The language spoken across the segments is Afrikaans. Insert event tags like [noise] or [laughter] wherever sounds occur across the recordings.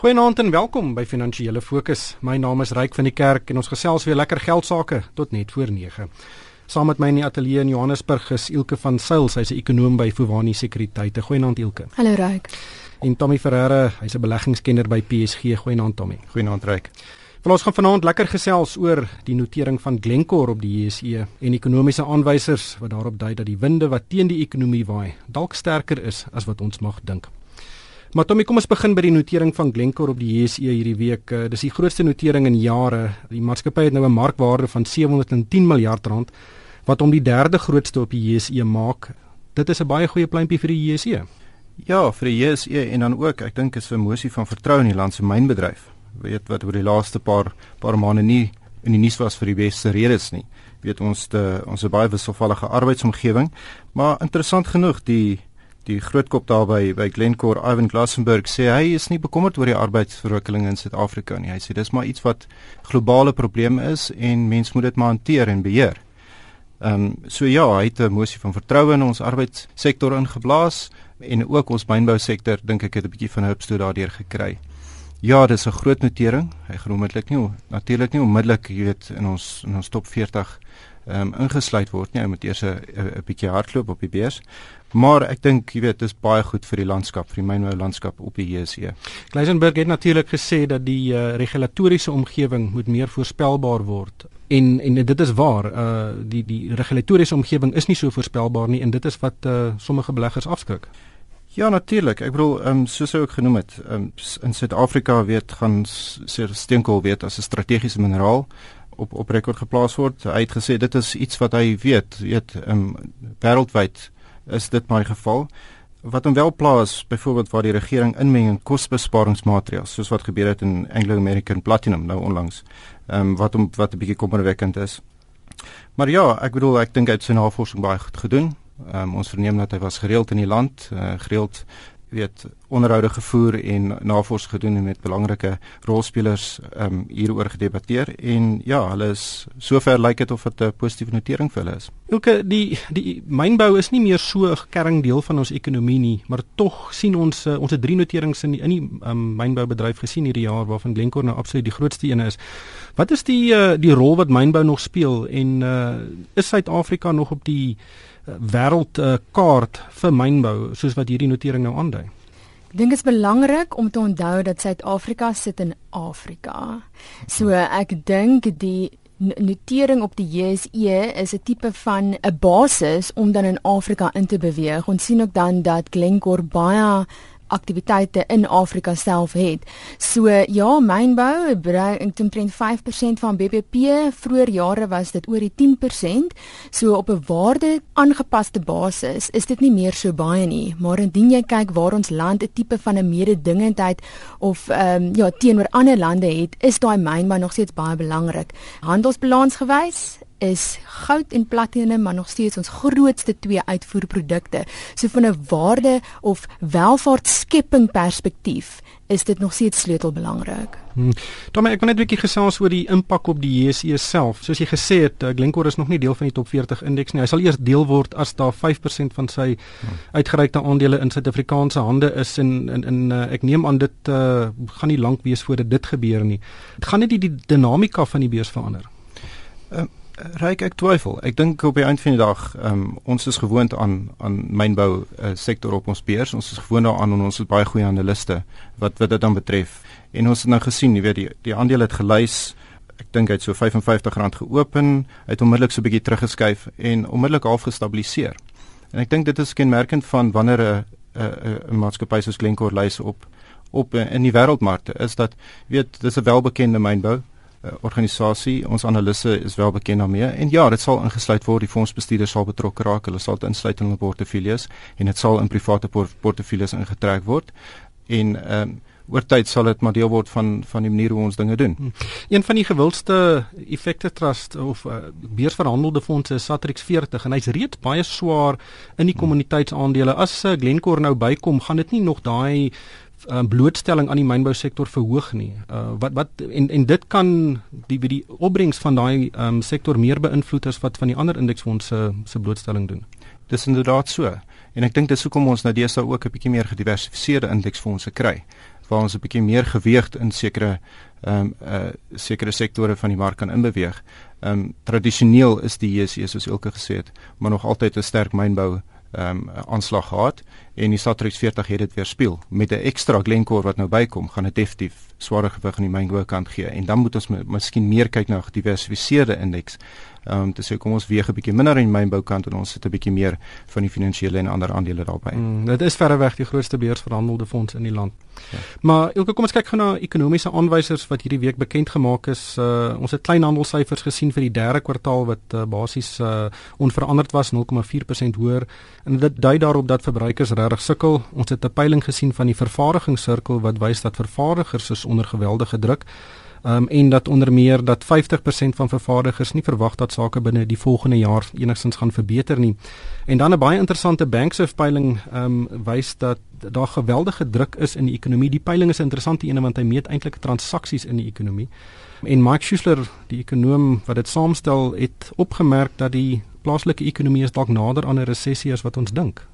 Goeienaand en welkom by Finansiële Fokus. My naam is Ryk van die Kerk en ons gesels weer lekker geld sake tot net voor 9. Saam met my in die ateljee in Johannesburg is Ilke van Sail, sy's 'n ekonoom by Fuvani Sekuriteite. Goeienaand Ilke. Hallo Ryk. En Tommy Ferreira, hy's 'n beleggingskenner by PSG. Goeienaand Tommy. Goeienaand Ryk. Wel ons gaan vanaand lekker gesels oor die notering van Glencore op die JSE en ekonomiese aanwysers wat daarop dui dat die winde wat teen die ekonomie waai dalk sterker is as wat ons mag dink. Maar Tommy, kom ons begin by die notering van Glencore op die JSE hierdie week. Uh, dis die grootste notering in jare. Die maatskappy het nou 'n markwaarde van 710 miljard rand wat hom die derde grootste op die JSE maak. Dit is 'n baie goeie pleintjie vir die JSE. Ja, vir die JSE en dan ook, ek dink is 'n emosie van vertroue in die land se mynbedryf. Weet wat oor die laaste paar paar maande nie in die nuus was vir die beste redes nie. Weet ons te ons 'n baie wisselvallige arbeidsomgewing, maar interessant genoeg die die groot kop daar by by Glencore Ivan Glassenberg sê hy is nie bekommerd oor die arbeidsverwikkeling in Suid-Afrika nie. Hy sê dis maar iets wat globale probleem is en mens moet dit maar hanteer en beheer. Ehm um, so ja, hy het 'n mosie van vertroue in ons arbeidssektor ingeblaas en ook ons mynbousektor dink ek het 'n bietjie van hulpstoot daardeur gekry. Ja, dis 'n groot notering. Hy groometlik nie natuurlik nie onmiddellik, jy weet, in ons in ons top 40 ehm um, ingesluit word nie. Hy moet eers 'n bietjie hardloop op die beurs. Maar ek dink jy weet dis baie goed vir die landskap, vir die mynbou landskap op die JSE. Gleisenberg het natuurlik gesê dat die uh, regulatoriese omgewing moet meer voorspelbaar word. En en dit is waar, uh die die regulatoriese omgewing is nie so voorspelbaar nie en dit is wat uh sommige beleggers afskrik. Ja natuurlik. Ek bedoel, ehm um, soos ek genoem het, um, in Suid-Afrika weet gaan steenkool weet as 'n strategiese mineraal op op rekord geplaas word. Hy het gesê dit is iets wat hy weet, weet ehm um, wêreldwyd is dit my geval. Wat hom wel plaas, byvoorbeeld waar die regering inmeng in kosbesparingsmaatreëls, soos wat gebeur het in Anglo American Platinum nou onlangs. Ehm um, wat hom wat 'n bietjie kommerwekkend is. Maar ja, ek bedoel ek dink hy het sy navorsing baie goed gedoen. Um, ons verneem dat hy was gereeld in die land, uh, gereeld weet onderhoude gevoer en navorsing gedoen en met belangrike rolspelers ehm um, hieroor gedebatteer en ja, hulle is sover lyk dit of dit 'n positiewe notering vir hulle is. Ook die die mynbou is nie meer so 'n kerring deel van ons ekonomie nie, maar tog sien ons uh, ons het drie noterings in die, in die um, mynboubedryf gesien hierdie jaar waarvan Glencore nou absoluut die grootste een is. Wat is die uh, die rol wat mynbou nog speel en uh, is Suid-Afrika nog op die wêreldkaart uh, vir mynbou soos wat hierdie notering nou aandui. Ek dink dit is belangrik om te onthou dat Suid-Afrika sit in Afrika. So ek dink die notering op die JSE is 'n tipe van 'n basis om dan in Afrika in te beweeg. Ons sien ook dan dat Glencore baie aktiwiteite in Afrika self het. So ja, mynbou bring omtrent 5% van BBP. Vroeger jare was dit oor die 10%. So op 'n waarde aangepaste basis is dit nie meer so baie nie, maar indien jy kyk waar ons land 'n tipe van 'n mededingendheid of ehm um, ja, teenoor ander lande het, is daai mynbou nog steeds baie belangrik. Handelsbalans gewys is goud en platinum maar nog steeds ons grootste twee uitvoerprodukte. So van 'n waarde of welvaartskepping perspektief is dit nog steeds sleutelbelangrik. Hmm. Dan ek wil net 'n bietjie gesels oor die impak op die JSE self. Soos jy gesê het, uh, Glencore is nog nie deel van die top 40 indeks nie. Hy sal eers deel word as daar 5% van sy uitgereikte aandele in Suid-Afrikaanse hande is en in in uh, ek neem aan dit uh, gaan nie lank wees voordat dit gebeur nie. Dit gaan net die, die dinamika van die beurs verander. Uh, Ryk ek twyfel. Ek dink op die einde van die dag, um, ons is gewoond aan aan mynbou uh, sektor op ons beurs. Ons is gewoond daaraan en ons het baie goeie analiste wat wat dit dan betref. En ons het nou gesien, jy weet die die aandele het gelys. Ek dink hy het so R55 geopen, hy het onmiddellik so 'n bietjie teruggeskuif en onmiddellik half gestabiliseer. En ek dink dit is kenmerkend van wanneer 'n 'n maatskappy soos Glencore lys op op in die wêreldmarkte is dat weet dis 'n welbekende mynbou uh, organisasie. Ons analiste is wel bekend daarmee en ja, dit sal ingesluit word. Die fondsbestuurders sal betrokke raak. Hulle sal dit insluit in hulle portefeuilles en dit sal in private port portefeuilles ingetrek word. En ehm um, oor tyd sal dit maar deel word van van die manier hoe ons dinge doen. Hmm. Een van die gewildste effekte trust of uh, beursverhandelde fondse is Satrix 40 en hy's reeds baie swaar in die kommuniteitsaandele. As uh, Glencore nou bykom, gaan dit nie nog daai uh, blootstelling aan die mynbousektor verhoog nie. Uh, wat wat en en dit kan die die opbrengs van daai um, sektor meer beïnvloed as wat van die ander indeksfondse se blootstelling doen. Dis inderdaad so. En ek dink dis hoekom ons nou deesdae ook 'n bietjie meer gediversifiseerde indeksfondse kry waar ons 'n bietjie meer geweeg in sekere ehm um, uh sekere sektore van die mark kan inbeweeg. Ehm um, tradisioneel is die JSE soos Elke gesê het, maar nog altyd 'n sterk mynbou um, aanslag gehad en die Satrix 40 het dit weer speel met 'n ekstra Glencore wat nou bykom gaan dit definitief swaar gewig aan die mynbou kant gee. En dan moet ons miskien meer kyk na 'n gediversifiseerde indeks om um, te sê kom ons weeg 'n bietjie minder in mynboukant en ons sit 'n bietjie meer van die finansiële en ander aandele daarbey. Mm, dit is verreweg die grootste beursverhandelde fonds in die land. Ja. Maar ek kom ons kyk gou na ekonomiese aanwysers wat hierdie week bekend gemaak is. Uh, ons het kleinhandelsyfers gesien vir die derde kwartaal wat uh, basies uh, onveranderd was 0,4% hoër en dit dui daarop dat verbruikers regtig sukkel. Ons het 'n peiling gesien van die vervaardigingssirkel wat wys dat vervaardigers is onder geweldige druk um, en dat onder meer dat 50% van vervaardigers nie verwag dat sake binne die volgende jaar enigstens gaan verbeter nie. En dan 'n baie interessante Banksif peiling um, wys dat daar geweldige druk is in die ekonomie. Die peiling is 'n interessante een want hy meet eintlik transaksies in die ekonomie. En Mike Schuessler, die ekonom wat dit saamstel, het opgemerk dat die plaaslike ekonomie is dalk nader aan 'n resessie as wat ons dink.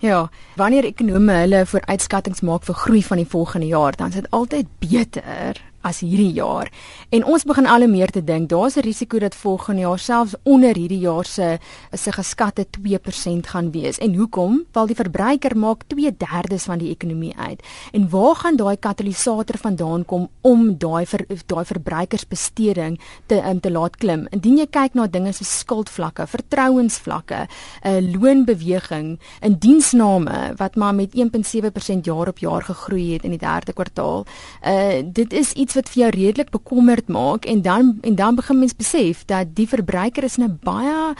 Ja, wanneer ekonome hulle vooruitskattinge maak vir groei van die volgende jaar, dan is dit altyd beter as hierdie jaar. En ons begin al meer te dink, daar's 'n risiko dat volgende jaar selfs onder hierdie jaar se se geskatte 2% gaan wees. En hoekom? Want die verbruiker maak 2/3 van die ekonomie uit. En waar gaan daai katalisator vandaan kom om daai vir daai verbruikersbesteding te um, te laat klim? Indien jy kyk na dinge so skuldvlakke, vertrouensvlakke, 'n uh, loonbeweging, in diensname wat maar met 1.7% jaar op jaar gegroei het in die derde kwartaal. Uh dit is iets iets wat vir jou redelik bekommerd maak en dan en dan begin mens besef dat die verbruiker is in 'n baie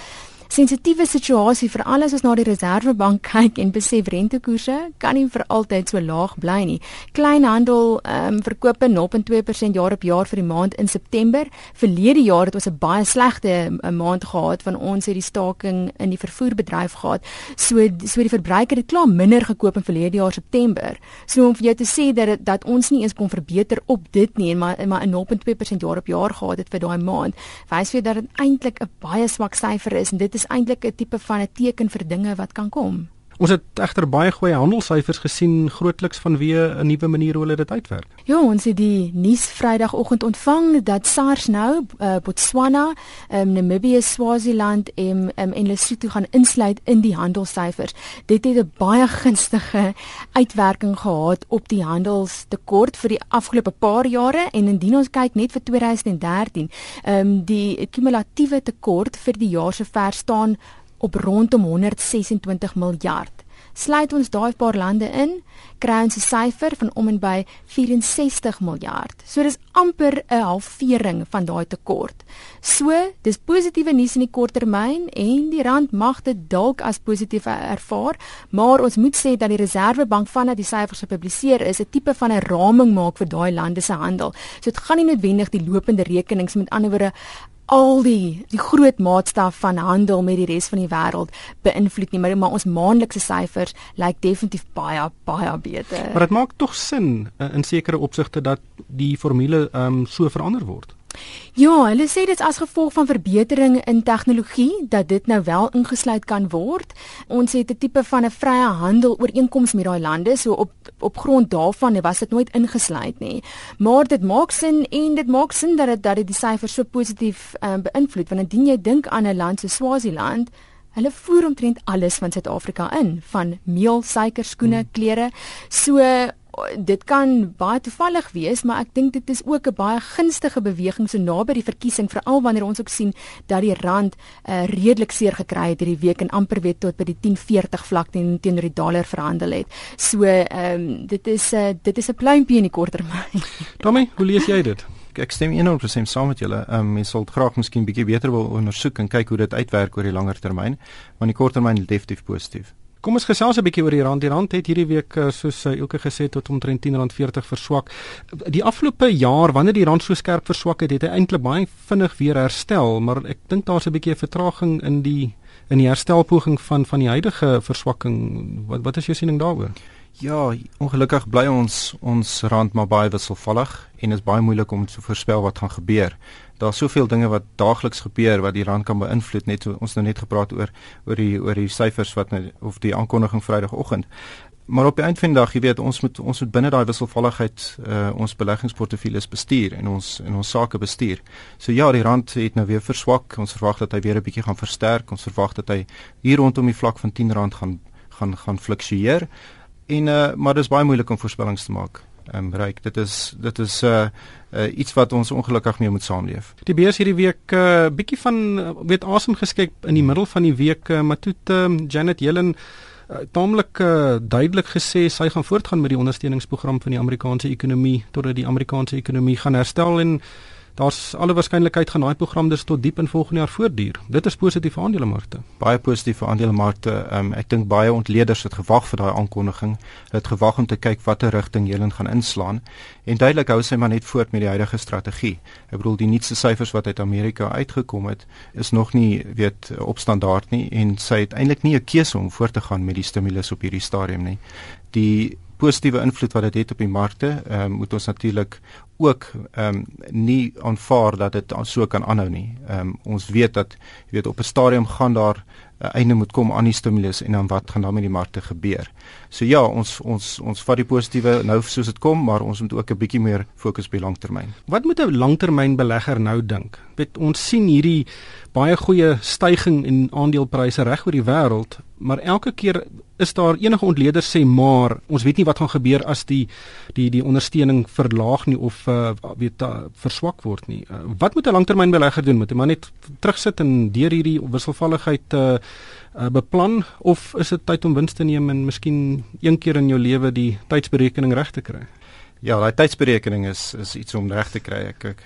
sensitiewe situasie vir alles as na die reservebank [laughs] kyk en besef rentekoerse kan nie vir altyd so laag bly nie. Kleinhandel ehm um, verkope 0.2% jaar op jaar vir die maand in September. Verlede jaar het ons 'n baie slegte um, maand gehad van ons het die staking in die vervoerbedryf gehad. So so die verbruiker het klaar minder gekoop in verlede jaar September. So om vir jou te sê dat dat ons nie eens kon verbeter op dit nie en maar maar 'n 0.2% jaar op jaar gehad het vir daai maand, wys vir dat dit eintlik 'n baie swak syfer is en dit is eintlik 'n tipe van 'n teken vir dinge wat kan kom. Ons het egter baie goeie handelssyfers gesien grootliks vanweë 'n nuwe manier hoe hulle dit uitwerk. Ja, ons het die nuus Vrydagoggend ontvang dat SARS nou uh, Botswana, um, Namibië, Swaziland en um, en Lesotho gaan insluit in die handelssyfers. Dit het 'n baie [laughs] gunstige uitwerking gehad op die handelstekort vir die afgelope paar jare en indien ons kyk net vir 2013, ehm um, die kumulatiewe tekort vir die jaar se ver staan op rondom 126 miljard. Sluit ons daai paar lande in, kry ons 'n syfer van om en by 64 miljard. So dis amper 'n halvering van daai tekort. So, dis positiewe nuus in die korttermyn en die rand mag dit dalk as positief ervaar, maar ons moet sê dat die Reserwebank vandat die syfers gepubliseer is, 'n tipe van 'n raming maak vir daai lande se handel. So dit gaan nie noodwendig die lopende rekenings met ander woorde al die die groot maatstaf van handel met die res van die wêreld beïnvloed nie, maar, maar ons maandelikse syfers lyk definitief baie baie beter. Maar dit maak tog sin uh, in sekere opsigte dat die formule ehm um, so verander word. Ja, hulle sê dit as gevolg van verbetering in tegnologie dat dit nou wel ingesluit kan word. Ons het 'n tipe van 'n vrye handel ooreenkoms met daai lande, so op op grond daarvan was dit nooit ingesluit nie. Maar dit maak sin en dit maak sin dat dit dat dit die syfers so positief um, beïnvloed want indien jy dink aan 'n land so Swaziland Hulle voer omtrent alles van Suid-Afrika in, van meel, suiker, skoene, hmm. klere. So dit kan baie toevallig wees, maar ek dink dit is ook 'n baie gunstige beweging so naby die verkiesing veral wanneer ons ook sien dat die rand uh, redelik seer gekry het hierdie week en amper weer tot by die 10.40 vlak teen teenoor die dollar verhandel het. So ehm um, dit is 'n uh, dit is 'n pluimpie in die korttermyn. [laughs] Tommy, hoe lees jy dit? Ek stem 100% saam met julle. Ehm um, mens sal graag miskien bietjie beter wil ondersoek en kyk hoe dit uitwerk oor die langer termyn, maar die korttermyn is definitief positief. Kom ons gesels 'n bietjie oor die rand. Die rand het hierdie week eh, soos Elke gesê tot omtrent R10.40 verswak. Die afgelope jaar wanneer die rand so skerp verswak het, het hy eintlik baie vinnig weer herstel, maar ek dink daar's 'n bietjie 'n vertraging in die in die herstelpoging van van die huidige verswakking. Wat wat is jou siening daaroor? Ja, ongelukkig bly ons ons rand maar baie wisselvallig en is baie moeilik om te voorspel wat gaan gebeur. Daar's soveel dinge wat daagliks gebeur wat die rand kan beïnvloed net so ons nou net gepraat oor oor die oor die syfers wat nou of die aankondiging Vrydagoggend. Maar op die einde van die dag, jy weet, ons moet ons moet binne daai wisselvalligheid uh ons beleggingsportefeuilles bestuur en ons en ons sake bestuur. So ja, die rand het nou weer verswak. Ons verwag dat hy weer 'n bietjie gaan versterk. Ons verwag dat hy hier rondom die vlak van R10 gaan gaan gaan fluktueer. En uh maar dit is baie moeilik om voorspellings te maak ehm um, bereik. Dit is dit is uh, uh iets wat ons ongelukkig mee moet saamleef. Die beurs hierdie week uh bietjie van uh, weet asem geskep in die middel van die week, uh, maar toe um, Janet Yellen uh, taamlik uh, duidelik gesê sy gaan voortgaan met die ondersteuningsprogram van die Amerikaanse ekonomie totdat die Amerikaanse ekonomie gaan herstel en daar's alle waarskynlikheid gaan daai program dus tot diep in volgende jaar voortduur. Dit is positief vir aandelemarkte. Baie positief vir aandelemarkte. Um, ek dink baie ontleeders het gewag vir daai aankondiging. Hulle het gewag om te kyk watter rigting Helen gaan inslaan en duidelik hou sy maar net voort met die huidige strategie. Ek bedoel die nuutste syfers wat uit Amerika uitgekom het, is nog nie weet op standaard nie en sy het eintlik nie 'n keuse om voort te gaan met die stimulus op hierdie stadium nie. Die positiewe invloed wat dit het op die markte, ehm um, moet ons natuurlik ook ehm um, nie aanvaar dat dit so kan aanhou nie. Ehm um, ons weet dat jy weet op 'n stadium gaan daar 'n uh, einde moet kom aan die stimulus en dan wat gaan dan met die markte gebeur. So ja, ons ons ons vat die positiewe nou soos dit kom, maar ons moet ook 'n bietjie meer fokus op die langtermyn. Wat moet 'n langtermynbelegger nou dink? Weet ons sien hierdie baie goeie stygings in aandelepryse reg oor die wêreld, maar elke keer is daar enige ontleeders sê maar ons weet nie wat gaan gebeur as die die die ondersteuning verlaag nie of uh, weet uh, verswak word nie. Uh, wat moet 'n langtermynbelegger doen? Moet hy maar net terugsit en deur hierdie wisselvalligheid uh, uh, beplan of is dit tyd om wins te neem en miskien een keer in jou lewe die tydsberekening reg te kry? Ja, daai tydsberekening is is iets om reg te kry ek ek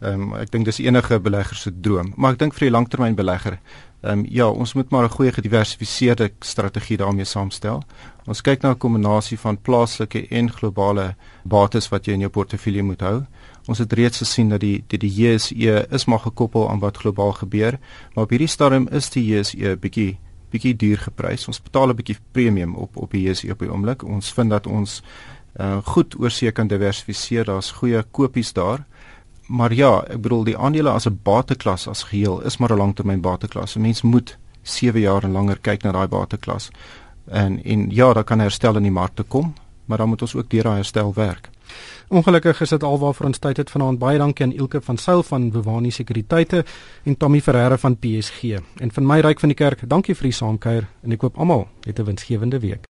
Ehm um, ek dink dis enige belegger se droom, maar ek dink vir die langtermynbelegger, ehm um, ja, ons moet maar 'n goeie gediversifiseerde strategie daarmee saamstel. Ons kyk na 'n kombinasie van plaaslike en globale bates wat jy in jou portefeulje moet hou. Ons het reeds gesien dat die die die JSE is maar gekoppel aan wat globaal gebeur, maar op hierdie stadium is die JSE bietjie bietjie duur geprys. Ons betaal 'n bietjie premium op op die JSE op die oomblik. Ons vind dat ons uh, goed oorsee kan diversifiseer. Daar's goeie kopies daar maar ja, ek bedoel die aandele as 'n bateklas as geheel is maar 'n langtermyn bateklas. 'n Mens moet 7 jaar en langer kyk na daai bateklas. En en ja, daar kan herstel in die markte kom, maar dan moet ons ook deur daai herstel werk. Ongelukkig is dit alwaar vir ons tyd het vanaand. Baie dankie aan Ilke van Sail van Bewani Sekuriteite en Tommy Ferreira van PSG. En van my ryk van die kerk, dankie vir die saamkuier en ek koop almal 'n winsgewende week.